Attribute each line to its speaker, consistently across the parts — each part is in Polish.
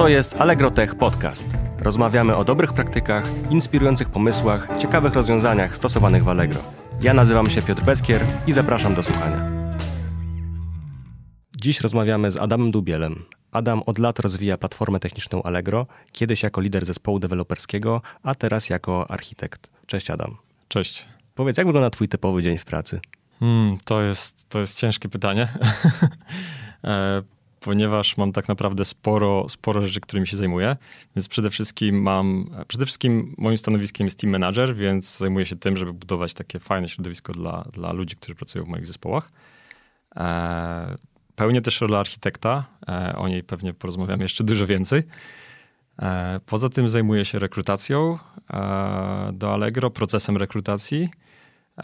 Speaker 1: To jest Allegro Tech Podcast. Rozmawiamy o dobrych praktykach, inspirujących pomysłach, ciekawych rozwiązaniach stosowanych w Allegro. Ja nazywam się Piotr Petkier i zapraszam do słuchania. Dziś rozmawiamy z Adamem Dubielem. Adam od lat rozwija platformę techniczną Allegro, kiedyś jako lider zespołu deweloperskiego, a teraz jako architekt. Cześć Adam.
Speaker 2: Cześć.
Speaker 1: Powiedz, jak wygląda twój typowy dzień w pracy?
Speaker 2: Hmm, to, jest, to jest ciężkie pytanie, e, ponieważ mam tak naprawdę sporo, sporo rzeczy, którymi się zajmuję. Więc przede wszystkim mam, przede wszystkim moim stanowiskiem jest team manager, więc zajmuję się tym, żeby budować takie fajne środowisko dla, dla ludzi, którzy pracują w moich zespołach. E, pełnię też rolę architekta, e, o niej pewnie porozmawiamy jeszcze dużo więcej. E, poza tym zajmuję się rekrutacją do Allegro, procesem rekrutacji.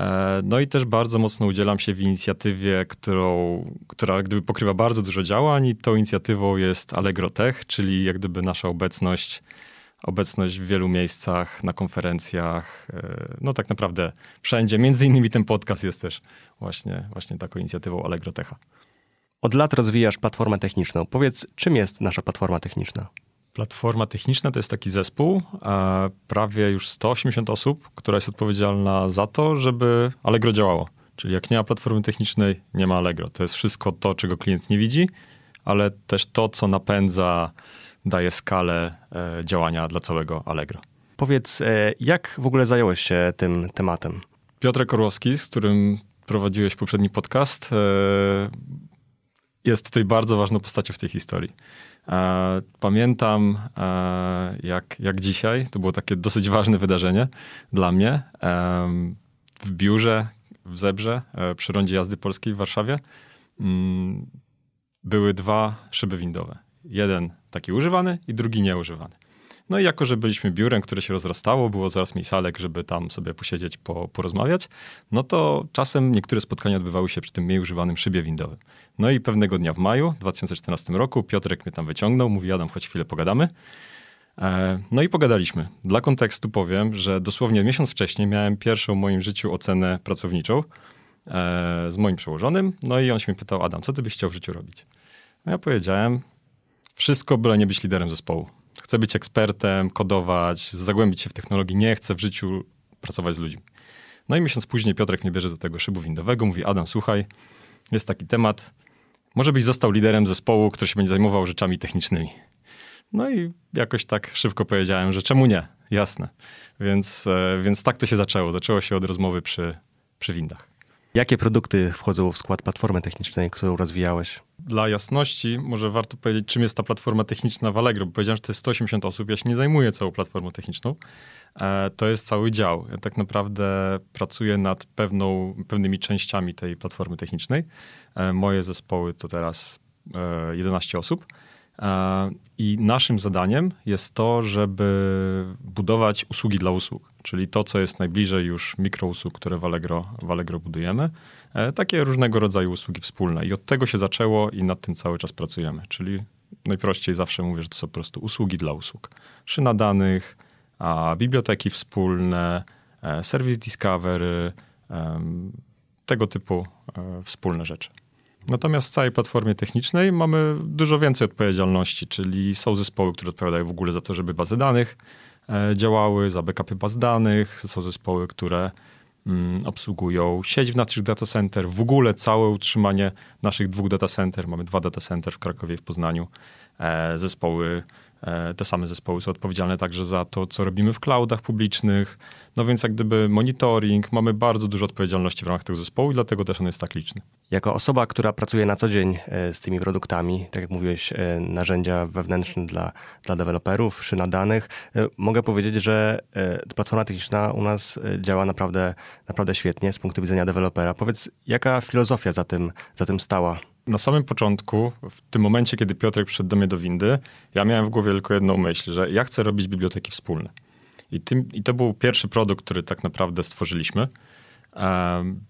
Speaker 2: E, no i też bardzo mocno udzielam się w inicjatywie, którą, która gdyby pokrywa bardzo dużo działań i tą inicjatywą jest Allegro Tech, czyli jak gdyby nasza obecność, obecność w wielu miejscach, na konferencjach, no tak naprawdę wszędzie. Między innymi ten podcast jest też właśnie, właśnie taką inicjatywą Allegro Techa.
Speaker 1: Od lat rozwijasz platformę techniczną. Powiedz, czym jest nasza platforma techniczna?
Speaker 2: Platforma techniczna to jest taki zespół, e, prawie już 180 osób, która jest odpowiedzialna za to, żeby Allegro działało. Czyli jak nie ma platformy technicznej, nie ma Allegro. To jest wszystko to, czego klient nie widzi, ale też to, co napędza, daje skalę e, działania dla całego Allegro.
Speaker 1: Powiedz, e, jak w ogóle zająłeś się tym tematem?
Speaker 2: Piotr Korłowski, z którym prowadziłeś poprzedni podcast, jest tutaj bardzo ważną postacią w tej historii. E, pamiętam e, jak, jak dzisiaj, to było takie dosyć ważne wydarzenie dla mnie. W biurze w Zebrze e, przy rondzie jazdy polskiej w Warszawie mm, były dwa szyby windowe. Jeden taki używany i drugi nieużywany. No i jako, że byliśmy biurem, które się rozrastało, było coraz mniej salek, żeby tam sobie posiedzieć, po, porozmawiać, no to czasem niektóre spotkania odbywały się przy tym mniej używanym szybie windowym. No i pewnego dnia w maju 2014 roku Piotrek mnie tam wyciągnął, mówi Adam, choć chwilę pogadamy. E, no i pogadaliśmy. Dla kontekstu powiem, że dosłownie miesiąc wcześniej miałem pierwszą w moim życiu ocenę pracowniczą e, z moim przełożonym. No i on się mnie pytał, Adam, co ty byś chciał w życiu robić? No ja powiedziałem, wszystko byle nie być liderem zespołu. Chcę być ekspertem, kodować, zagłębić się w technologii, nie chcę w życiu pracować z ludźmi. No i miesiąc później Piotrek mnie bierze do tego szybu windowego, mówi Adam, słuchaj, jest taki temat, może byś został liderem zespołu, który się będzie zajmował rzeczami technicznymi. No i jakoś tak szybko powiedziałem, że czemu nie? Jasne. Więc, e, więc tak to się zaczęło. Zaczęło się od rozmowy przy, przy windach.
Speaker 1: Jakie produkty wchodzą w skład platformy technicznej, którą rozwijałeś?
Speaker 2: Dla jasności, może warto powiedzieć, czym jest ta platforma techniczna w Allegro, bo powiedziałem, że to jest 180 osób, ja się nie zajmuję całą platformą techniczną. E, to jest cały dział. Ja tak naprawdę pracuję nad pewną, pewnymi częściami tej platformy technicznej. E, moje zespoły to teraz 11 e, osób. I naszym zadaniem jest to, żeby budować usługi dla usług, czyli to, co jest najbliżej już mikrousług, które w Allegro, w Allegro budujemy. Takie różnego rodzaju usługi wspólne. I od tego się zaczęło i nad tym cały czas pracujemy. Czyli najprościej zawsze mówię, że to są po prostu usługi dla usług. Szyna danych, a biblioteki wspólne, e, serwis Discovery, tego typu e, wspólne rzeczy. Natomiast w całej platformie technicznej mamy dużo więcej odpowiedzialności, czyli są zespoły, które odpowiadają w ogóle za to, żeby bazy danych e, działały, za backupy baz danych, są zespoły, które mm, obsługują sieć w naszych data center, w ogóle całe utrzymanie naszych dwóch data center. Mamy dwa data center w Krakowie i w Poznaniu. Zespoły E, te same zespoły są odpowiedzialne także za to, co robimy w cloudach publicznych. No więc jak gdyby monitoring, mamy bardzo dużo odpowiedzialności w ramach tego zespołu i dlatego też on jest tak liczny.
Speaker 1: Jako osoba, która pracuje na co dzień e, z tymi produktami, tak jak mówiłeś, e, narzędzia wewnętrzne dla, dla deweloperów, szyna danych, mogę powiedzieć, że platforma techniczna u nas działa naprawdę, naprawdę świetnie z punktu widzenia dewelopera. Powiedz, jaka filozofia za tym, za tym stała?
Speaker 2: Na samym początku, w tym momencie, kiedy Piotrek przyszedł do mnie do windy, ja miałem w głowie tylko jedną myśl, że ja chcę robić biblioteki wspólne. I, tym, i to był pierwszy produkt, który tak naprawdę stworzyliśmy. Um,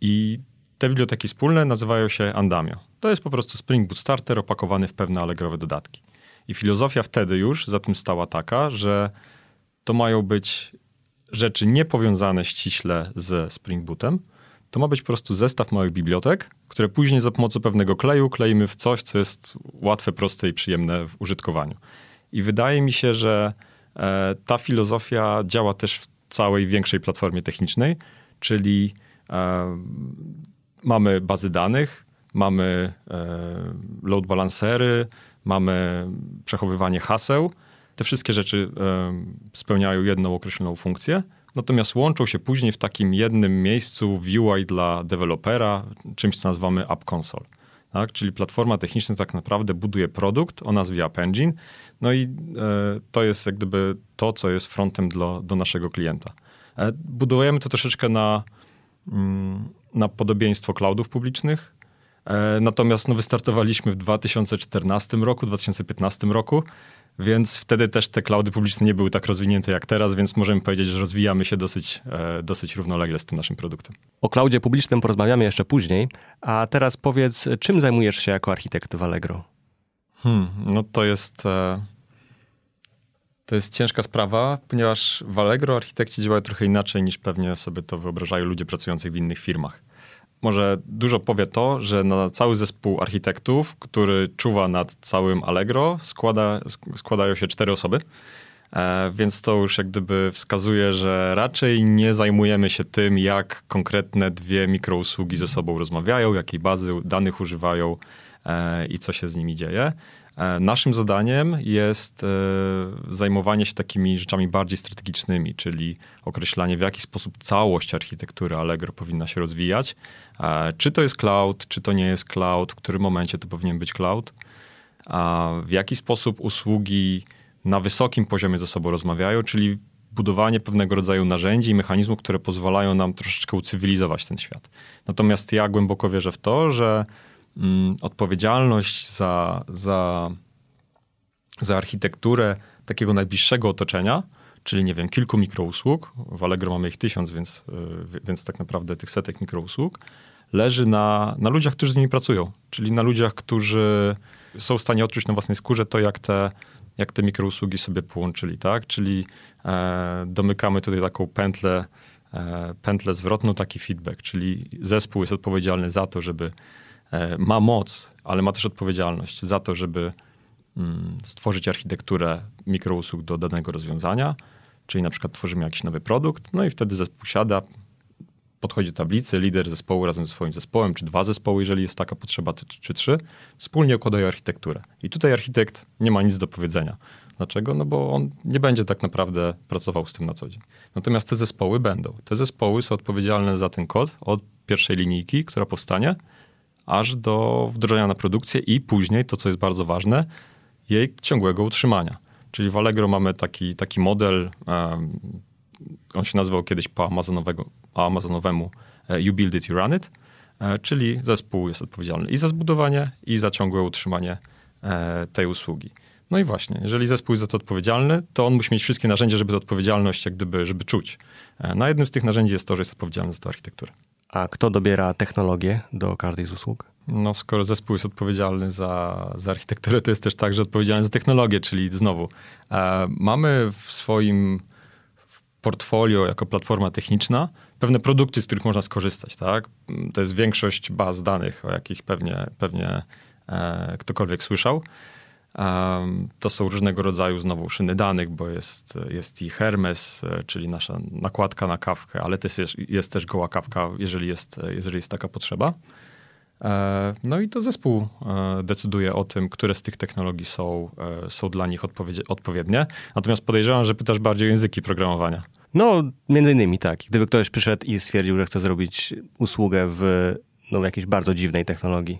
Speaker 2: I te biblioteki wspólne nazywają się Andamio. To jest po prostu Spring Boot Starter opakowany w pewne allegrowe dodatki. I filozofia wtedy już za tym stała taka, że to mają być rzeczy niepowiązane ściśle ze Spring Bootem, to ma być po prostu zestaw małych bibliotek, które później za pomocą pewnego kleju kleimy w coś, co jest łatwe, proste i przyjemne w użytkowaniu. I wydaje mi się, że e, ta filozofia działa też w całej większej platformie technicznej, czyli e, mamy bazy danych, mamy load balancery, mamy przechowywanie haseł. Te wszystkie rzeczy spełniają jedną określoną funkcję, natomiast łączą się później w takim jednym miejscu w UI dla dewelopera, czymś co nazywamy App Console. Tak? Czyli platforma techniczna tak naprawdę buduje produkt o nazwie App Engine, no i e, to jest jak gdyby to, co jest frontem do, do naszego klienta. E, budujemy to troszeczkę na, mm, na podobieństwo cloudów publicznych, e, natomiast no, wystartowaliśmy w 2014 roku, 2015 roku, więc wtedy też te cloudy publiczne nie były tak rozwinięte jak teraz, więc możemy powiedzieć, że rozwijamy się dosyć, e, dosyć równolegle z tym naszym produktem.
Speaker 1: O cloudzie publicznym porozmawiamy jeszcze później, a teraz powiedz, czym zajmujesz się jako architekt w Allegro?
Speaker 2: Hmm, no to jest... E, to jest ciężka sprawa, ponieważ w Allegro architekci działają trochę inaczej niż pewnie sobie to wyobrażają ludzie pracujący w innych firmach może dużo powie to, że na cały zespół architektów, który czuwa nad całym Allegro, składa, składają się cztery osoby. E, więc to już jak gdyby wskazuje, że raczej nie zajmujemy się tym, jak konkretne dwie mikrousługi ze sobą rozmawiają, jakiej bazy danych używają e, i co się z nimi dzieje. E, naszym zadaniem jest e, zajmowanie się takimi rzeczami bardziej strategicznymi, czyli określanie, w jaki sposób całość architektury Allegro powinna się rozwijać. E, czy to jest cloud, czy to nie jest cloud, w którym momencie to powinien być cloud, w jaki sposób usługi na wysokim poziomie ze sobą rozmawiają, czyli budowanie pewnego rodzaju narzędzi i mechanizmów, które pozwalają nam troszeczkę ucywilizować ten świat. Natomiast ja głęboko wierzę w to, że Mm, odpowiedzialność za, za, za architekturę takiego najbliższego otoczenia, czyli nie wiem, kilku mikrousług, w Allegro mamy ich tysiąc, więc, y, więc tak naprawdę tych setek mikrousług, leży na, na ludziach, którzy z nimi pracują, czyli na ludziach, którzy są w stanie odczuć na własnej skórze to, jak te, jak te mikrousługi sobie połączyli, tak? Czyli e, domykamy tutaj taką pętlę, e, pętlę zwrotną, taki feedback, czyli zespół jest odpowiedzialny za to, żeby ma moc, ale ma też odpowiedzialność za to, żeby mm, stworzyć architekturę mikrousług do danego rozwiązania, czyli na przykład tworzymy jakiś nowy produkt, no i wtedy zespół siada, podchodzi do tablicy, lider zespołu razem ze swoim zespołem, czy dwa zespoły, jeżeli jest taka potrzeba, czy trzy, wspólnie układają architekturę. I tutaj architekt nie ma nic do powiedzenia. Dlaczego? No bo on nie będzie tak naprawdę pracował z tym na co dzień. Natomiast te zespoły będą. Te zespoły są odpowiedzialne za ten kod od pierwszej linijki, która powstanie, aż do wdrożenia na produkcję i później, to co jest bardzo ważne, jej ciągłego utrzymania. Czyli w Allegro mamy taki, taki model, um, on się nazywał kiedyś po amazonowemu e, You Build It, You Run It, e, czyli zespół jest odpowiedzialny i za zbudowanie, i za ciągłe utrzymanie e, tej usługi. No i właśnie, jeżeli zespół jest za to odpowiedzialny, to on musi mieć wszystkie narzędzia, żeby tę odpowiedzialność jak gdyby, żeby czuć. Na jednym z tych narzędzi jest to, że jest odpowiedzialny za tę architekturę.
Speaker 1: A kto dobiera technologię do każdej z usług?
Speaker 2: No, skoro zespół jest odpowiedzialny za, za architekturę, to jest też także odpowiedzialny za technologię, czyli znowu e, mamy w swoim portfolio jako platforma techniczna pewne produkty, z których można skorzystać, tak? To jest większość baz danych, o jakich pewnie, pewnie e, ktokolwiek słyszał. To są różnego rodzaju znowu szyny danych, bo jest, jest i Hermes, e, czyli nasza nakładka na kawkę, ale też jest, jest też goła kawka, jeżeli jest, jeżeli jest taka potrzeba. E, no i to zespół e, decyduje o tym, które z tych technologii są, są dla nich odpowiednie. Natomiast podejrzewam, że pytasz bardziej o języki programowania.
Speaker 1: No, między innymi tak. Gdyby ktoś przyszedł i stwierdził, że chce zrobić usługę w no, jakiejś bardzo dziwnej technologii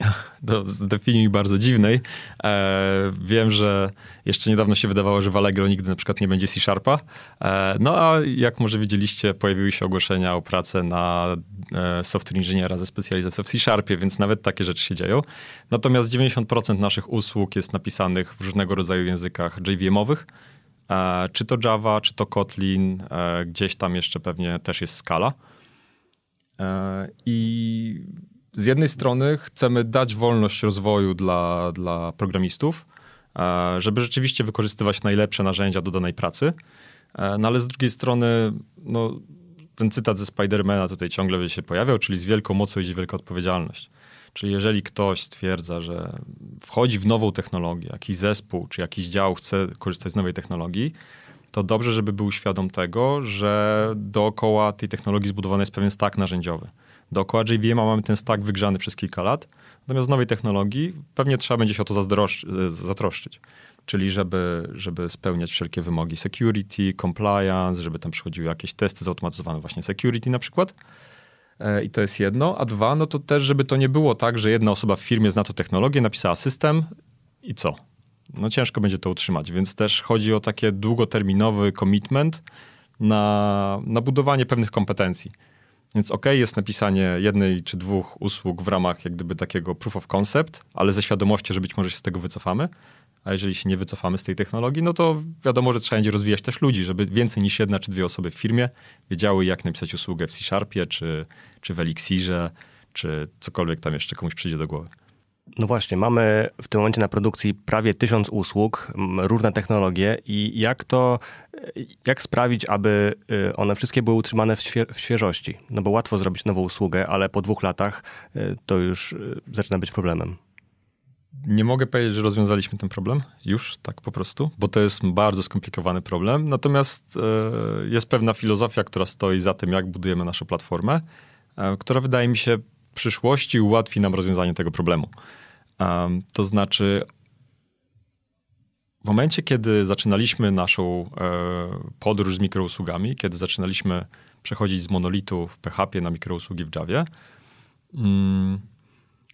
Speaker 2: do, definicji bardzo dziwnej. E, wiem, że jeszcze niedawno się wydawało, że w Allegro nigdy na przykład nie będzie C-Sharpa. E, no a jak może widzieliście, pojawiły się ogłoszenia o pracę na e, software inżyniera ze specjalizacją w C-Sharpie, więc nawet takie rzeczy się dzieją. Natomiast 90% naszych usług jest napisanych w różnego rodzaju językach JVM-owych. E, czy to Java, czy to Kotlin, e, gdzieś tam jeszcze pewnie też jest Scala. E, I z jednej strony chcemy dać wolność rozwoju dla, dla programistów, e, żeby rzeczywiście wykorzystywać najlepsze narzędzia do danej pracy, e, no ale z drugiej strony no, ten cytat ze Spidermana tutaj ciągle się pojawiał, czyli z wielką mocą idzie wielka odpowiedzialność. Czyli jeżeli ktoś stwierdza, że wchodzi w nową technologię, jakiś zespół czy jakiś dział chce korzystać z nowej technologii, to dobrze, żeby był świadom tego, że dookoła tej technologii zbudowany jest pewien stack narzędziowy. Dookoła JVM mamy ten stack wygrzany przez kilka lat, natomiast z nowej technologii pewnie trzeba będzie się o to zatroszczyć. Czyli żeby, żeby spełniać wszelkie wymogi security, compliance, żeby tam przychodziły jakieś testy zautomatyzowane właśnie security na przykład. E, I to jest jedno. A dwa, no to też, żeby to nie było tak, że jedna osoba w firmie zna to technologię, napisała system i co? No ciężko będzie to utrzymać, więc też chodzi o takie długoterminowy commitment na, na budowanie pewnych kompetencji. Więc ok, jest napisanie jednej czy dwóch usług w ramach jak gdyby takiego proof of concept, ale ze świadomością, że być może się z tego wycofamy. A jeżeli się nie wycofamy z tej technologii, no to wiadomo, że trzeba będzie rozwijać też ludzi, żeby więcej niż jedna czy dwie osoby w firmie wiedziały, jak napisać usługę w C-Sharpie, czy, czy w Elixirze, czy cokolwiek tam jeszcze komuś przyjdzie do głowy.
Speaker 1: No właśnie, mamy w tym momencie na produkcji prawie tysiąc usług, różne technologie i jak to, jak sprawić, aby y, one wszystkie były utrzymane w, świe w świeżości? No bo łatwo zrobić nową usługę, ale po dwóch latach y, to już y, zaczyna być problemem.
Speaker 2: Nie mogę powiedzieć, że rozwiązaliśmy ten problem już tak po prostu, bo to jest bardzo skomplikowany problem. Natomiast jest pewna filozofia, która stoi za tym, jak budujemy naszą platformę, która wydaje mi się przyszłości ułatwi nam rozwiązanie tego problemu. To znaczy, w momencie, kiedy zaczynaliśmy naszą e, podróż z mikrousługami, kiedy zaczynaliśmy przechodzić z monolitu w PHP na mikrousługi w Javie, mm,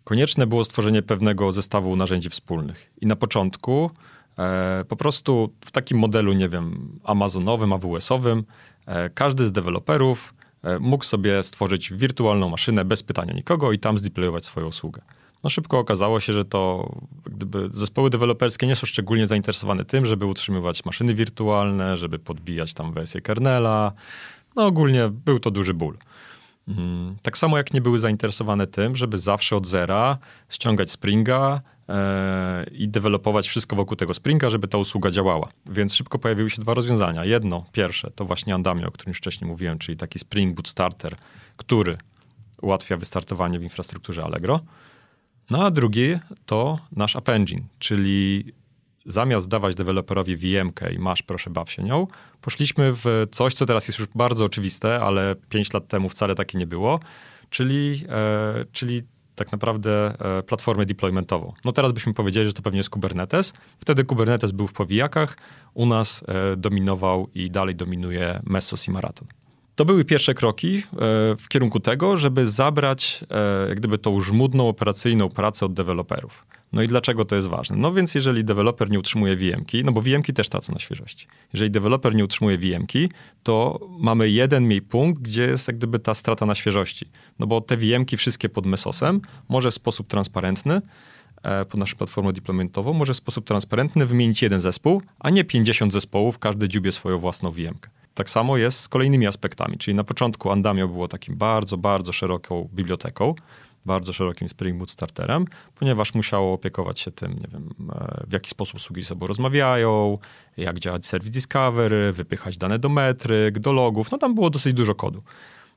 Speaker 2: konieczne było stworzenie pewnego zestawu narzędzi wspólnych. I na początku e, po prostu w takim modelu, nie wiem, amazonowym, AWS-owym, e, każdy z deweloperów mógł sobie stworzyć wirtualną maszynę bez pytania nikogo i tam zdeployować swoją usługę. No szybko okazało się, że to gdyby zespoły deweloperskie nie są szczególnie zainteresowane tym, żeby utrzymywać maszyny wirtualne, żeby podbijać tam wersję kernela. No ogólnie był to duży ból. Mhm. Tak samo jak nie były zainteresowane tym, żeby zawsze od zera ściągać Springa e, i dewelopować wszystko wokół tego Springa, żeby ta usługa działała. Więc szybko pojawiły się dwa rozwiązania. Jedno, pierwsze, to właśnie Andamio, o którym już wcześniej mówiłem, czyli taki Spring Boot Starter, który ułatwia wystartowanie w infrastrukturze Allegro. No a drugi to nasz App Engine, czyli zamiast dawać deweloperowi vm i masz, proszę, baw się nią, poszliśmy w coś, co teraz jest już bardzo oczywiste, ale 5 lat temu wcale takie nie było, czyli, e, czyli tak naprawdę e, platformę deploymentową. No teraz byśmy powiedzieli, że to pewnie jest Kubernetes. Wtedy Kubernetes był w powijakach, u nas e, dominował i dalej dominuje Mesos i Marathon. To były pierwsze kroki e, w kierunku tego, żeby zabrać e, jak gdyby tą żmudną operacyjną pracę od deweloperów. No i dlaczego to jest ważne? No więc jeżeli deweloper nie utrzymuje VM-ki, no bo VM-ki też tracą na świeżości. Jeżeli deweloper nie utrzymuje VM-ki, to mamy jeden mniej punkt, gdzie jest jak gdyby ta strata na świeżości. No bo te VM-ki wszystkie pod Mesosem może w sposób transparentny e, pod naszą platformą deploymentową, może w sposób transparentny wymienić jeden zespół, a nie 50 zespołów, każdy dziubie swoją własną VM-kę. Tak samo jest z kolejnymi aspektami, czyli na początku Andamio było takim bardzo, bardzo szeroką biblioteką, bardzo szerokim Spring Boot starterem, ponieważ musiało opiekować się tym, nie wiem, e, w jaki sposób usługi ze sobą rozmawiają, jak działać Service Discovery, wypychać dane do metryk, do logów, no tam było dosyć dużo kodu.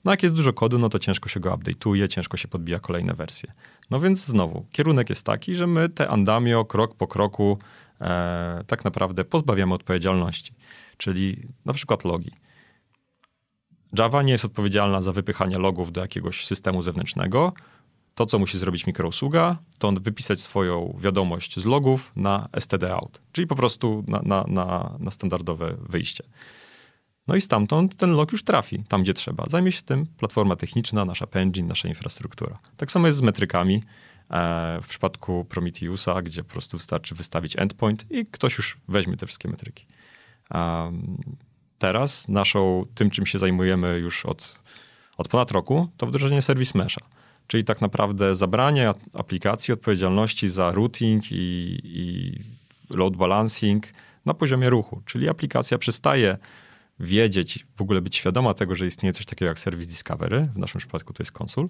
Speaker 2: No jak jest dużo kodu, no to ciężko się go update'uje, ciężko się podbija kolejne wersje. No więc znowu, kierunek jest taki, że my te Andamio krok po kroku e, tak naprawdę pozbawiamy odpowiedzialności czyli na przykład logi. Java nie jest odpowiedzialna za wypychanie logów do jakiegoś systemu zewnętrznego. To, co musi zrobić mikrousługa, to wypisać swoją wiadomość z logów na std out, czyli po prostu na, na, na, na standardowe wyjście. No i stamtąd ten log już trafi tam, gdzie trzeba. Zajmie się tym platforma techniczna, nasza engine, nasza infrastruktura. Tak samo jest z metrykami. E, w przypadku Prometheusa, gdzie po prostu wystarczy wystawić endpoint i ktoś już weźmie te wszystkie metryki. Teraz naszą, tym czym się zajmujemy już od, od ponad roku, to wdrożenie serwis mesha. Czyli tak naprawdę zabranie aplikacji odpowiedzialności za routing i, i load balancing na poziomie ruchu. Czyli aplikacja przestaje wiedzieć, w ogóle być świadoma tego, że istnieje coś takiego jak Service Discovery, w naszym przypadku to jest konsul.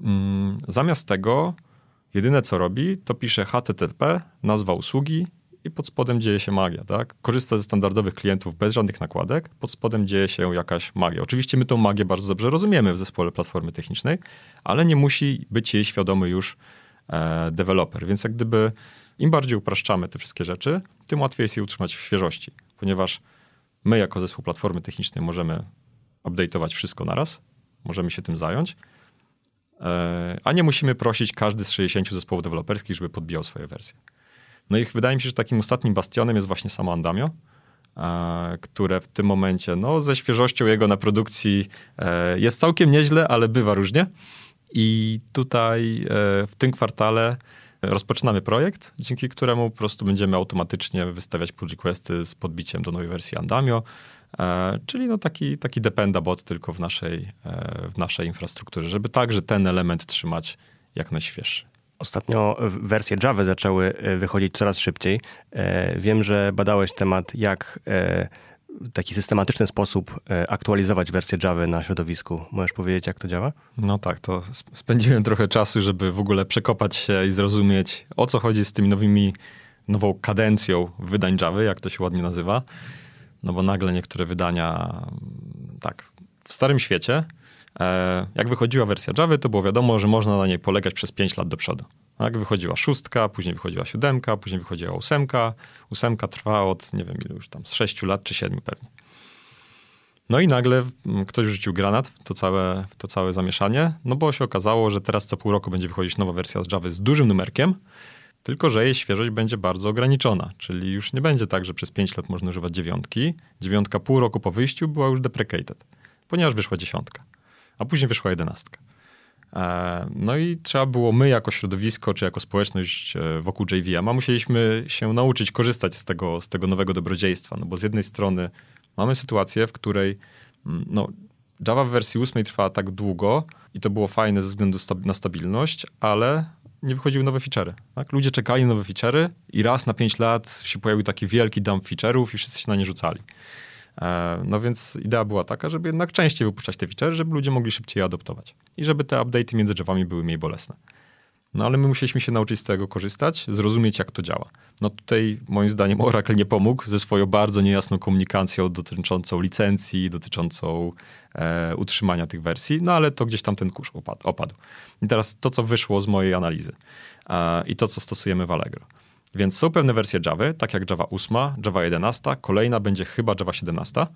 Speaker 2: Mm, zamiast tego, jedyne co robi, to pisze HTTP, nazwa usługi i pod spodem dzieje się magia, tak? Korzysta ze standardowych klientów bez żadnych nakładek, pod spodem dzieje się jakaś magia. Oczywiście my tą magię bardzo dobrze rozumiemy w zespole platformy technicznej, ale nie musi być jej świadomy już e, deweloper. Więc jak gdyby im bardziej upraszczamy te wszystkie rzeczy, tym łatwiej jest je utrzymać w świeżości, ponieważ my jako zespół platformy technicznej możemy update'ować wszystko naraz, możemy się tym zająć, e, a nie musimy prosić każdy z 60 zespołów deweloperskich, żeby podbijał swoje wersje. No i wydaje mi się, że takim ostatnim bastionem jest właśnie samo Andamio, e, które w tym momencie, no ze świeżością jego na produkcji e, jest całkiem nieźle, ale bywa różnie. I tutaj w tym kwartale rozpoczynamy projekt, dzięki któremu po prostu będziemy automatycznie wystawiać pull requesty z podbiciem do nowej wersji Andamio, e, czyli no taki, taki dependa bot tylko w naszej, e, w naszej infrastrukturze, żeby także ten element trzymać jak najświeższy.
Speaker 1: Ostatnio wersje Java zaczęły e, wychodzić coraz szybciej. Wiem, że badałeś temat, jak w taki systematyczny sposób aktualizować wersję Java na środowisku. Możesz powiedzieć, jak to działa?
Speaker 2: No tak, to spędziłem trochę czasu, żeby w ogóle przekopać się i zrozumieć, o co chodzi z tymi nowymi, nową kadencją wydań Java, jak to się ładnie nazywa. No bo nagle niektóre wydania, tak, w starym świecie, e, jak wychodziła wersja Java, to było wiadomo, że można na niej polegać przez 5 lat do przodu. Tak, wychodziła szóstka, później wychodziła siódemka, później wychodziła ósemka. Ósemka trwa od, nie wiem ile już tam, z sześciu lat czy siedmiu pewnie. No i nagle ktoś rzucił granat w to, całe, w to całe zamieszanie, no bo się okazało, że teraz co pół roku będzie wychodzić nowa wersja z Java z dużym numerkiem, tylko że jej świeżość będzie bardzo ograniczona, czyli już nie będzie tak, że przez 5 lat można używać dziewiątki. Dziewiątka pół roku po wyjściu była już deprecated, ponieważ wyszła dziesiątka, a później wyszła jedenastka. E, no i trzeba było my jako środowisko, czy jako społeczność e, wokół JVM, musieliśmy się nauczyć korzystać z tego, z tego nowego dobrodziejstwa, no bo z jednej strony mamy sytuację, w której mm, no, Java w wersji 8 trwała tak długo i to było fajne ze względu na stabilność, ale nie wychodziły nowe feature'y. Tak? Ludzie czekali nowe feature'y i raz na 5 lat się pojawił taki wielki dump feature'ów i wszyscy się na nie rzucali. E, no więc idea była taka, żeby jednak częściej wypuszczać te feature, żeby ludzie mogli szybciej je adoptować. I żeby te update'y między drzewami były mniej bolesne. No ale my musieliśmy się nauczyć z tego korzystać, zrozumieć jak to działa. No tutaj moim zdaniem Oracle nie pomógł ze swoją bardzo niejasną komunikacją dotyczącą licencji, dotyczącą e, utrzymania tych wersji, no ale to gdzieś tam ten kurz opadł. I teraz to, co wyszło z mojej analizy e, i to, co stosujemy w Allegro. Więc są pewne wersje Java, tak jak Java 8, Java 11, kolejna będzie chyba Java 17,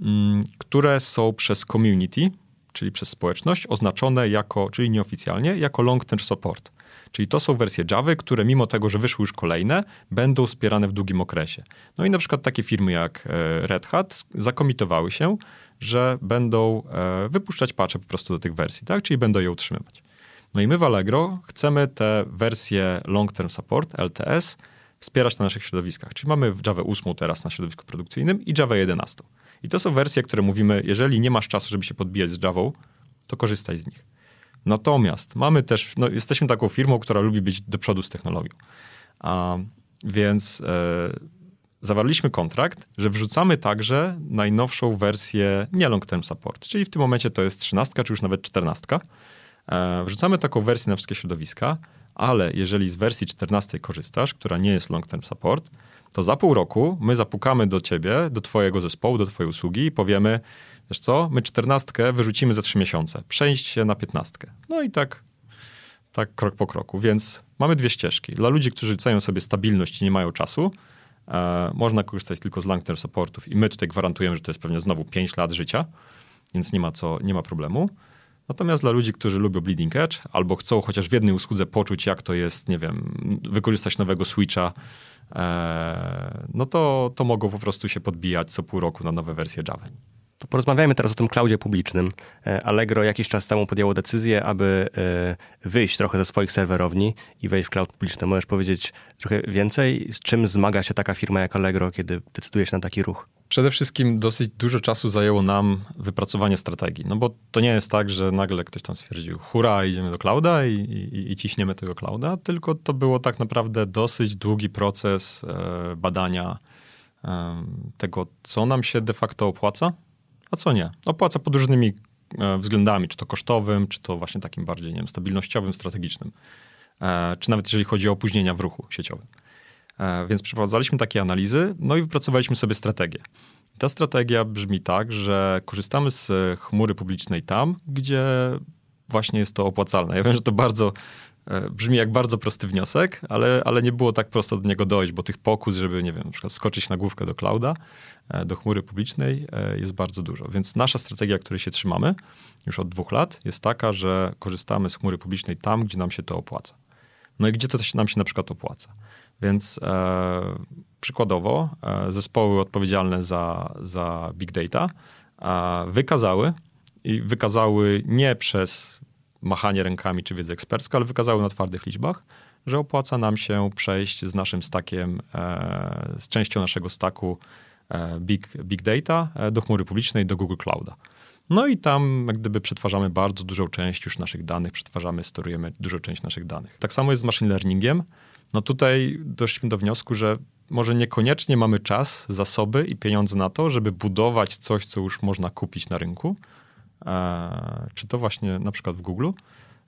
Speaker 2: mm, które są przez community, czyli przez społeczność, oznaczone jako, czyli nieoficjalnie, jako long-term support. Czyli to są wersje Java, które mimo tego, że wyszły już kolejne, będą wspierane w długim okresie. No i na przykład takie firmy jak e, Red Hat zakomitowały się, że będą e, wypuszczać patche po prostu do tych wersji, tak? czyli będą je utrzymywać. No i my w Allegro chcemy te wersje Long Term Support, LTS, wspierać na naszych środowiskach. Czyli mamy Java 8 teraz na środowisku produkcyjnym i Java 11. I to są wersje, które mówimy, jeżeli nie masz czasu, żeby się podbijać z Java, to korzystaj z nich. Natomiast mamy też, no jesteśmy taką firmą, która lubi być do przodu z technologią. A, więc e, zawarliśmy kontrakt, że wrzucamy także najnowszą wersję nie long term support, czyli w tym momencie to jest 13 czy już nawet 14 E, wrzucamy taką wersję na wszystkie środowiska, ale jeżeli z wersji 14 korzystasz, która nie jest long term support, to za pół roku my zapukamy do ciebie, do twojego zespołu, do twojej usługi i powiemy, wiesz co, my 14 wyrzucimy za 3 miesiące, przejść się na 15. No i tak, tak krok po kroku. Więc mamy dwie ścieżki. Dla ludzi, którzy cenią sobie stabilność i nie mają czasu, e, można korzystać tylko z long term supportów i my tutaj gwarantujemy, że to jest pewnie znowu 5 lat życia, więc nie ma, co, nie ma problemu. Natomiast dla ludzi, którzy lubią bleeding edge albo chcą chociaż w jednej usłudze poczuć, jak to jest, nie wiem, wykorzystać nowego switcha, e, no to, to mogą po prostu się podbijać co pół roku na nowe wersje Java.
Speaker 1: Porozmawiajmy teraz o tym cloudzie publicznym. E, Allegro jakiś czas temu podjęło decyzję, aby e, wyjść trochę ze swoich serwerowni i wejść w cloud publiczny. Możesz powiedzieć trochę więcej, z czym zmaga się taka firma jak Allegro, kiedy decyduje się na taki ruch?
Speaker 2: Przede wszystkim dosyć dużo czasu zajęło nam wypracowanie strategii, no bo to nie jest tak, że nagle ktoś tam stwierdził, hura, idziemy do clouda i, i, i ciśniemy tego clouda, tylko to było tak naprawdę dosyć długi proces e, badania e, tego, co nam się de facto opłaca, a co nie. Opłaca pod różnymi e, względami, czy to kosztowym, czy to właśnie takim bardziej, nie wiem, stabilnościowym, strategicznym, e, czy nawet jeżeli chodzi o opóźnienia w ruchu sieciowym. E, więc przeprowadzaliśmy takie analizy, no i wypracowaliśmy sobie strategię. Ta strategia brzmi tak, że korzystamy z chmury publicznej tam, gdzie właśnie jest to opłacalne. Ja wiem, że to bardzo e, brzmi jak bardzo prosty wniosek, ale, ale nie było tak prosto do niego dojść, bo tych pokus, żeby, nie wiem, na przykład skoczyć na główkę do clouda, e, do chmury publicznej jest bardzo dużo. Więc nasza strategia, której się trzymamy już od dwóch lat, jest taka, że korzystamy z chmury publicznej tam, gdzie nam się to opłaca. No i gdzie to nam się na przykład opłaca? Więc e, przykładowo e, zespoły odpowiedzialne za, za big data e, wykazały i wykazały nie przez machanie rękami czy wiedzę ekspercką, ale wykazały na twardych liczbach, że opłaca nam się przejść z naszym stakiem, e, z częścią naszego staku e, big, big data e, do chmury publicznej, do Google Clouda. No i tam jak gdyby przetwarzamy bardzo dużą część już naszych danych, przetwarzamy, storujemy dużą część naszych danych. Tak samo jest z machine learningiem. No tutaj doszliśmy do wniosku, że może niekoniecznie mamy czas, zasoby i pieniądze na to, żeby budować coś, co już można kupić na rynku, e, czy to właśnie na przykład w Google.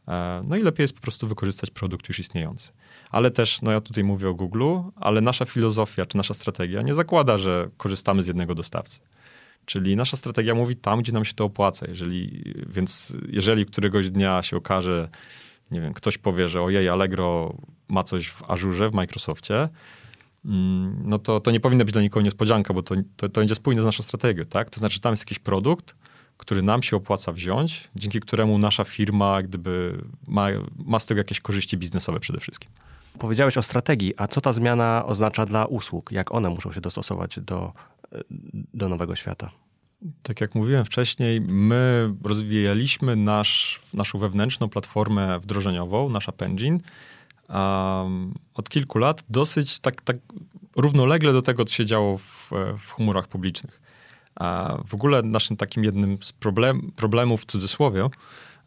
Speaker 2: E, no i lepiej jest po prostu wykorzystać produkt już istniejący. Ale też, no ja tutaj mówię o Google, ale nasza filozofia czy nasza strategia nie zakłada, że korzystamy z jednego dostawcy. Czyli nasza strategia mówi tam, gdzie nam się to opłaca. Jeżeli, więc jeżeli któregoś dnia się okaże, nie wiem, ktoś powie, że ojej, Allegro ma coś w Azure, w Microsoftie, mm, no to, to nie powinna być dla nikogo niespodzianka, bo to, to, to będzie spójne z naszą strategią, tak? To znaczy, tam jest jakiś produkt, który nam się opłaca wziąć, dzięki któremu nasza firma gdyby ma, ma z tego jakieś korzyści biznesowe przede wszystkim.
Speaker 1: Powiedziałeś o strategii, a co ta zmiana oznacza dla usług? Jak one muszą się dostosować do, do nowego świata?
Speaker 2: Tak jak mówiłem wcześniej, my rozwijaliśmy nasz, naszą wewnętrzną platformę wdrożeniową, nasz App Engine, um, od kilku lat dosyć tak, tak równolegle do tego, co się działo w, w chmurach publicznych. A w ogóle naszym takim jednym z problem, problemów w cudzysłowie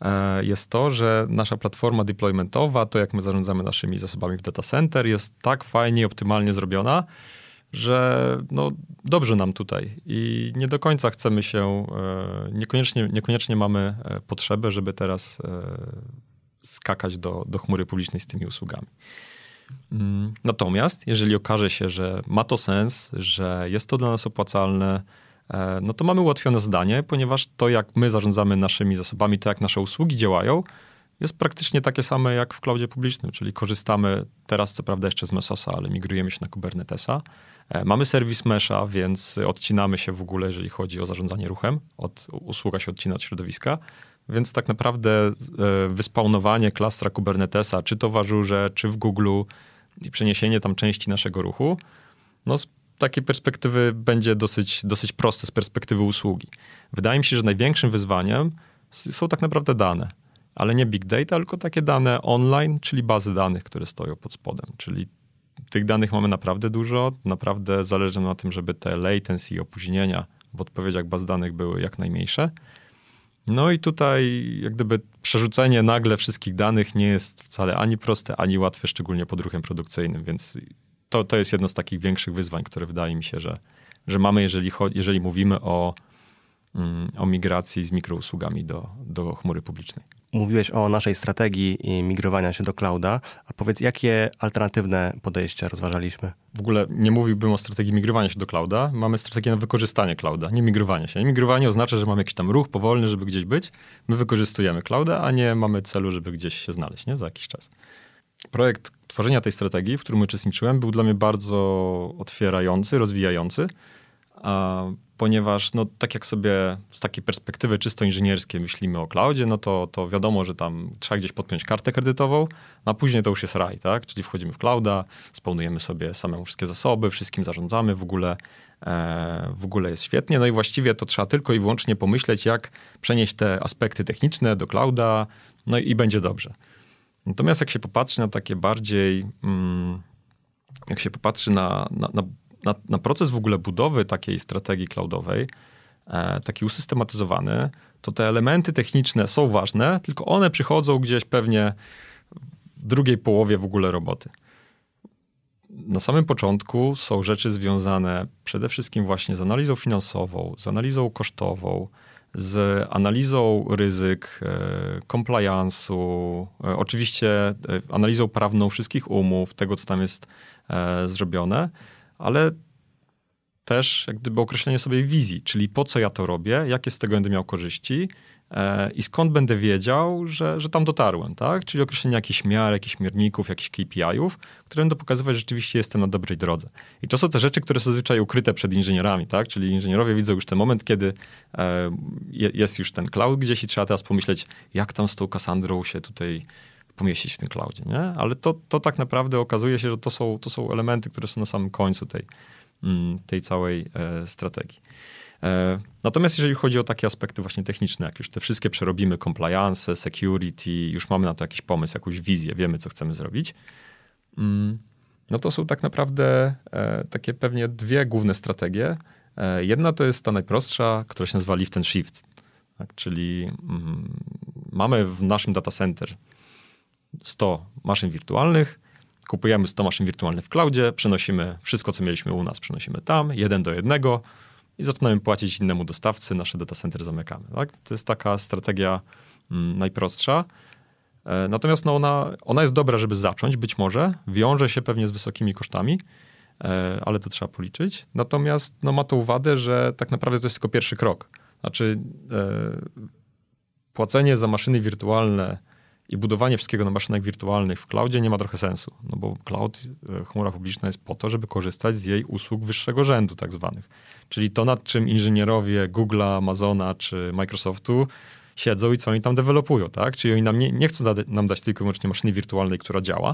Speaker 2: e, jest to, że nasza platforma deploymentowa, to jak my zarządzamy naszymi zasobami w data center, jest tak fajnie optymalnie zrobiona, że no, dobrze nam tutaj i nie do końca chcemy się, e, niekoniecznie, niekoniecznie mamy e, potrzebę, żeby teraz e, skakać do, do chmury publicznej z tymi usługami. Mm, natomiast jeżeli okaże się, że ma to sens, że jest to dla nas opłacalne, no to mamy ułatwione zadanie, ponieważ to, jak my zarządzamy naszymi zasobami, to jak nasze usługi działają, jest praktycznie takie same jak w cloudzie publicznym, czyli korzystamy teraz co prawda jeszcze z Mesosa, ale migrujemy się na Kubernetesa. E, mamy serwis Mesha, więc odcinamy się w ogóle, jeżeli chodzi o zarządzanie ruchem. Od, usługa się odcina od środowiska. Więc tak naprawdę e, wyspawnowanie klastra Kubernetesa, czy to w Azure, czy w Google i przeniesienie tam części naszego ruchu, no z takiej perspektywy będzie dosyć, dosyć proste z perspektywy usługi. Wydaje mi się, że największym wyzwaniem są tak naprawdę dane ale nie big data, tylko takie dane online, czyli bazy danych, które stoją pod spodem. Czyli tych danych mamy naprawdę dużo, naprawdę zależy na tym, żeby te latency opóźnienia w odpowiedziach baz danych były jak najmniejsze. No i tutaj jak gdyby przerzucenie nagle wszystkich danych nie jest wcale ani proste, ani łatwe, szczególnie pod ruchem produkcyjnym, więc to, to jest jedno z takich większych wyzwań, które wydaje mi się, że, że mamy, jeżeli, jeżeli mówimy o, mm, o migracji z mikrousługami do, do chmury publicznej.
Speaker 1: Mówiłeś o naszej strategii migrowania się do clouda, a powiedz, jakie alternatywne podejścia rozważaliśmy?
Speaker 2: W ogóle nie mówiłbym o strategii migrowania się do clouda. Mamy strategię na wykorzystanie clouda, nie migrowanie się. Migrowanie oznacza, że mamy jakiś tam ruch powolny, żeby gdzieś być. My wykorzystujemy clouda, a nie mamy celu, żeby gdzieś się znaleźć nie? za jakiś czas. Projekt tworzenia tej strategii, w którym uczestniczyłem, był dla mnie bardzo otwierający, rozwijający ponieważ no, tak jak sobie z takiej perspektywy czysto inżynierskiej myślimy o cloudzie, no to, to wiadomo, że tam trzeba gdzieś podpiąć kartę kredytową, a później to już jest raj, tak? Czyli wchodzimy w clouda, spełnujemy sobie samemu wszystkie zasoby, wszystkim zarządzamy, w ogóle, e, w ogóle jest świetnie. No i właściwie to trzeba tylko i wyłącznie pomyśleć, jak przenieść te aspekty techniczne do clouda, no i, i będzie dobrze. Natomiast jak się popatrzy na takie bardziej, mm, jak się popatrzy na, na, na na, na proces w ogóle budowy takiej strategii cloudowej, e, taki usystematyzowany, to te elementy techniczne są ważne, tylko one przychodzą gdzieś pewnie w drugiej połowie w ogóle roboty. Na samym początku są rzeczy związane przede wszystkim właśnie z analizą finansową, z analizą kosztową, z analizą ryzyk, compliance'u, oczywiście analizą prawną wszystkich umów, tego co tam jest zrobione, ale też jak gdyby określenie sobie wizji, czyli po co ja to robię, jakie z tego będę miał korzyści e, i skąd będę wiedział, że, że tam dotarłem, tak? Czyli określenie jakichś miar, jakichś mierników, jakichś KPI-ów, które będą pokazywać, że rzeczywiście jestem na dobrej drodze. I to są te rzeczy, które są zazwyczaj ukryte przed inżynierami, tak? Czyli inżynierowie widzą już ten moment, kiedy e, jest już ten cloud gdzieś i trzeba teraz pomyśleć, jak tam z tą Cassandrą się tutaj pomieścić w tym cloudzie, nie? Ale to, to tak naprawdę okazuje się, że to są, to są elementy, które są na samym końcu tej, Mm, tej całej e, strategii. E, natomiast jeżeli chodzi o takie aspekty właśnie techniczne, jak już te wszystkie przerobimy, compliance, security, już mamy na to jakiś pomysł, jakąś wizję, wiemy, co chcemy zrobić, mm, no to są tak naprawdę e, takie pewnie dwie główne strategie. Jedna to jest ta najprostsza, która się nazywa lift and shift, tak? czyli mm, mamy w naszym data center 100 maszyn wirtualnych, kupujemy 100 maszyn wirtualnych w cloudzie, przenosimy wszystko, co mieliśmy u nas, przenosimy tam, jeden do jednego i zaczynamy płacić innemu dostawcy, nasze data center zamykamy. Tak? To jest taka strategia mm, najprostsza. E, natomiast no ona, ona jest dobra, żeby zacząć, być może, wiąże się pewnie z wysokimi kosztami, e, ale to trzeba policzyć. Natomiast no, ma to wadę, że tak naprawdę to jest tylko pierwszy krok. Znaczy, e, płacenie za maszyny wirtualne i budowanie wszystkiego na maszynach wirtualnych w cloudzie nie ma trochę sensu, no bo cloud, e, chmura publiczna jest po to, żeby korzystać z jej usług wyższego rzędu tak zwanych. Czyli to, nad czym inżynierowie Google'a, Amazona czy Microsoftu siedzą i co oni tam dewelopują, tak? Czyli oni nam nie, nie chcą da, nam dać tylko i wyłącznie maszyny wirtualnej, która działa,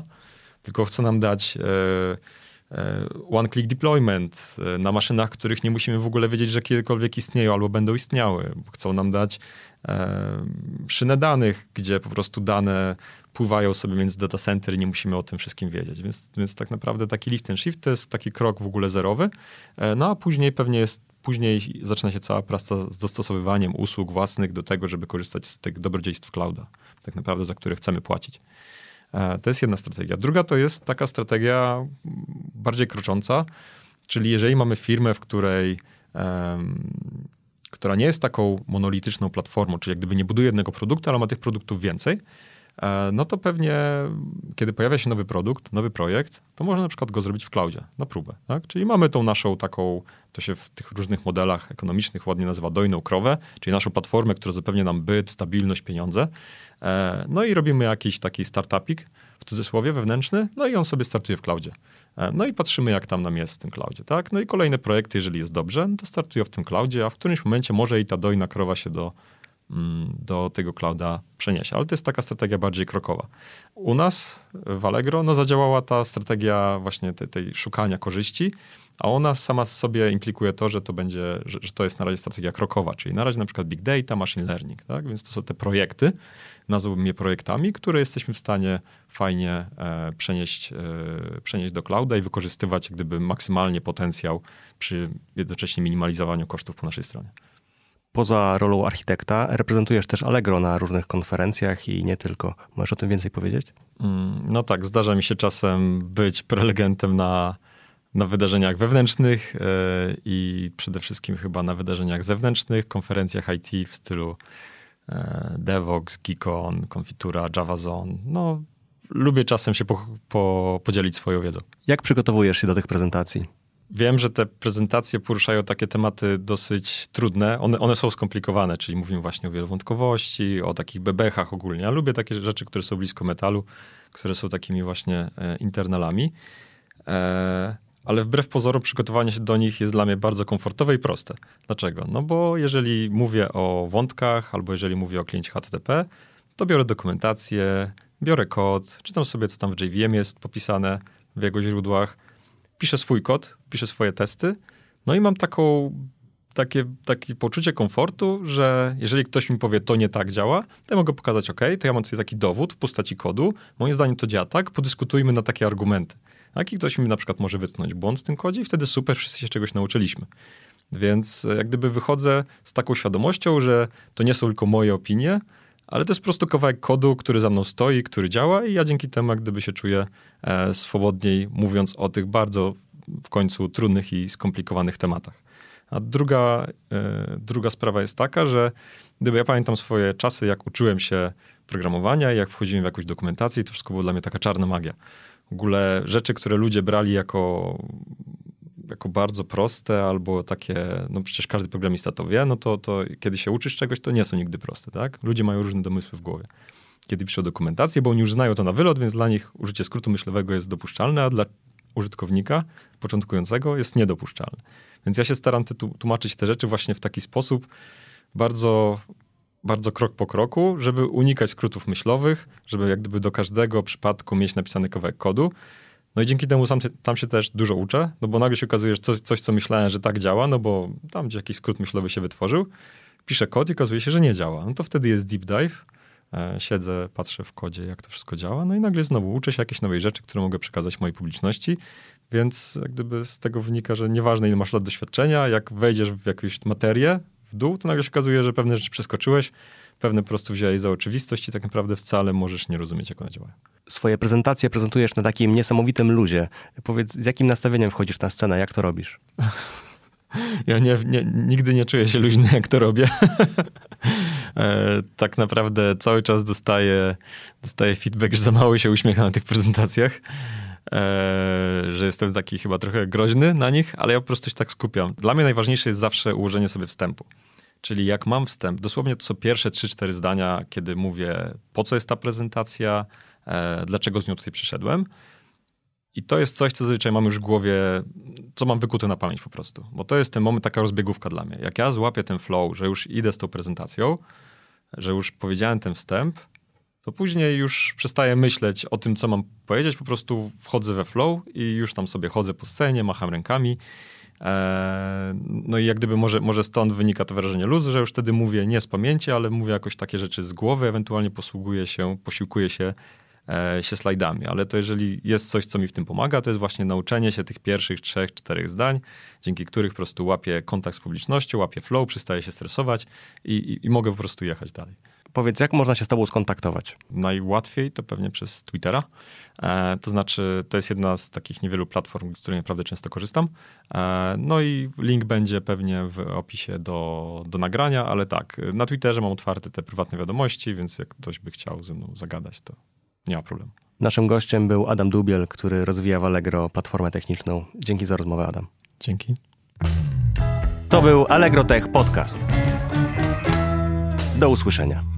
Speaker 2: tylko chcą nam dać e, e, one-click deployment e, na maszynach, których nie musimy w ogóle wiedzieć, że kiedykolwiek istnieją albo będą istniały. Chcą nam dać szynę danych, gdzie po prostu dane pływają sobie między data center i nie musimy o tym wszystkim wiedzieć. Więc, więc tak naprawdę taki lift and shift to jest taki krok w ogóle zerowy. E, no a później pewnie jest, później zaczyna się cała praca z dostosowywaniem usług własnych do tego, żeby korzystać z tych dobrodziejstw clouda, tak naprawdę za które chcemy płacić. E, to jest jedna strategia. Druga to jest taka strategia bardziej krocząca, czyli jeżeli mamy firmę, w której która nie jest taką monolityczną platformą, czyli jak gdyby nie buduje jednego produktu, ale ma tych produktów więcej, no to pewnie, kiedy pojawia się nowy produkt, nowy projekt, to można na przykład go zrobić w cloudzie, na próbę. Tak? Czyli mamy tą naszą taką, to się w tych różnych modelach ekonomicznych ładnie nazywa dojną krowę, czyli naszą platformę, która zapewnia nam byt, stabilność, pieniądze. E, no i robimy jakiś taki startupik, w cudzysłowie, wewnętrzny, no i on sobie startuje w cloudzie. E, no i patrzymy, jak tam nam jest w tym cloudzie, tak? No i kolejne projekty, jeżeli jest dobrze, no to startują w tym cloudzie, a w którymś momencie może i ta dojna krowa się do, do tego clouda przeniesie. Ale to jest taka strategia bardziej krokowa. U nas w Allegro no, zadziałała ta strategia właśnie tej, tej szukania korzyści, a ona sama sobie implikuje to, że to będzie, że, że, to jest na razie strategia krokowa, czyli na razie na przykład big data, machine learning, tak? Więc to są te projekty, nazwałbym je projektami, które jesteśmy w stanie fajnie e, przenieść, e, przenieść do clouda i wykorzystywać gdyby maksymalnie potencjał przy jednocześnie minimalizowaniu kosztów po naszej stronie.
Speaker 1: Poza rolą architekta reprezentujesz też Allegro na różnych konferencjach i nie tylko. Możesz o tym więcej powiedzieć?
Speaker 2: Mm, no tak, zdarza mi się czasem być prelegentem na, na wydarzeniach wewnętrznych yy, i przede wszystkim chyba na wydarzeniach zewnętrznych, konferencjach IT w stylu E, Devox, Geekon, Konfitura, JavaZone. No, lubię czasem się po, po, podzielić swoją wiedzą.
Speaker 1: Jak przygotowujesz się do tych prezentacji?
Speaker 2: Wiem, że te prezentacje poruszają takie tematy dosyć trudne. One, one są skomplikowane, czyli mówimy właśnie o wielowątkowości, o takich bebechach ogólnie. Ja lubię takie rzeczy, które są blisko metalu, które są takimi właśnie e, internalami. E, ale wbrew pozorom przygotowanie się do nich jest dla mnie bardzo komfortowe i proste. Dlaczego? No bo jeżeli mówię o wątkach albo jeżeli mówię o kliencie HTTP, to biorę dokumentację, biorę kod, czytam sobie, co tam w JVM jest popisane w jego źródłach, piszę swój kod, piszę swoje testy, no i mam taką, takie, takie poczucie komfortu, że jeżeli ktoś mi powie, to nie tak działa, to ja mogę pokazać, OK, to ja mam tutaj taki dowód w postaci kodu, moim zdaniem to działa tak, podyskutujmy na takie argumenty. Tak? I ktoś mi na przykład może wytknąć błąd w tym kodzie i wtedy super, wszyscy się czegoś nauczyliśmy. Więc e, jak gdyby wychodzę z taką świadomością, że to nie są tylko moje opinie, ale to jest po prostu kawałek kodu, który za mną stoi, który działa i ja dzięki temu jak gdyby się czuję e, swobodniej mówiąc o tych bardzo w końcu trudnych i skomplikowanych tematach. A druga, e, druga sprawa jest taka, że gdyby ja pamiętam swoje czasy, jak uczyłem się programowania, jak wchodziłem w jakąś dokumentację, to wszystko było dla mnie taka czarna magia. W ogóle rzeczy, które ludzie brali jako, jako bardzo proste albo takie, no przecież każdy programista to wie, no to, to kiedy się uczysz czegoś, to nie są nigdy proste, tak? Ludzie mają różne domysły w głowie. Kiedy piszą dokumentację, bo oni już znają to na wylot, więc dla nich użycie skrótu myślowego jest dopuszczalne, a dla użytkownika początkującego jest niedopuszczalne. Więc ja się staram tłumaczyć te rzeczy właśnie w taki sposób bardzo, bardzo krok po kroku, żeby unikać skrótów myślowych, żeby jak gdyby do każdego przypadku mieć napisany kawałek kodu. No i dzięki temu sam, tam się też dużo uczę, no bo nagle się okazuje, że coś, coś, co myślałem, że tak działa, no bo tam gdzie jakiś skrót myślowy się wytworzył, piszę kod i okazuje się, że nie działa. No to wtedy jest deep dive, e, siedzę, patrzę w kodzie, jak to wszystko działa, no i nagle znowu uczę się jakiejś nowej rzeczy, które mogę przekazać mojej publiczności, więc jak gdyby z tego wynika, że nieważne ile masz lat doświadczenia, jak wejdziesz w jakąś materię, w dół, to nagle się okazuje, że pewne rzeczy przeskoczyłeś, pewne po prostu wziąłeś za oczywistość i tak naprawdę wcale możesz nie rozumieć, jak one działają.
Speaker 1: Swoje prezentacje prezentujesz na takim niesamowitym luzie. Powiedz, z jakim nastawieniem wchodzisz na scenę, jak to robisz?
Speaker 2: Ja nie, nie, nigdy nie czuję się luźny, jak to robię. E, tak naprawdę cały czas dostaję, dostaję feedback, że za mało się uśmiecha na tych prezentacjach. E, że jestem taki chyba trochę groźny na nich, ale ja po prostu się tak skupiam. Dla mnie najważniejsze jest zawsze ułożenie sobie wstępu. Czyli jak mam wstęp, dosłownie to są pierwsze 3-4 zdania, kiedy mówię, po co jest ta prezentacja, e, dlaczego z nią tutaj przyszedłem. I to jest coś, co zazwyczaj mam już w głowie, co mam wykute na pamięć po prostu. Bo to jest ten moment, taka rozbiegówka dla mnie. Jak ja złapię ten flow, że już idę z tą prezentacją, że już powiedziałem ten wstęp, to później już przestaję myśleć o tym, co mam powiedzieć, po prostu wchodzę we flow i już tam sobie chodzę po scenie, macham rękami. Eee, no i jak gdyby może, może stąd wynika to wrażenie luzu, że już wtedy mówię nie z pamięci, ale mówię jakoś takie rzeczy z głowy, ewentualnie posługuję się, posiłkuję się, e, się slajdami. Ale to jeżeli jest coś, co mi w tym pomaga, to jest właśnie nauczenie się tych pierwszych trzech, czterech zdań, dzięki których po prostu łapię kontakt z publicznością, łapię flow, przestaję się stresować i, i, i mogę po prostu jechać dalej.
Speaker 1: Powiedz, jak można się z tobą skontaktować?
Speaker 2: Najłatwiej to pewnie przez Twittera. E, to znaczy, to jest jedna z takich niewielu platform, z której naprawdę często korzystam. E, no i link będzie pewnie w opisie do, do nagrania, ale tak, na Twitterze mam otwarte te prywatne wiadomości, więc jak ktoś by chciał ze mną zagadać, to nie ma problemu.
Speaker 1: Naszym gościem był Adam Dubiel, który rozwija w Allegro platformę techniczną. Dzięki za rozmowę, Adam.
Speaker 2: Dzięki.
Speaker 1: To był Allegro Tech Podcast. Do usłyszenia.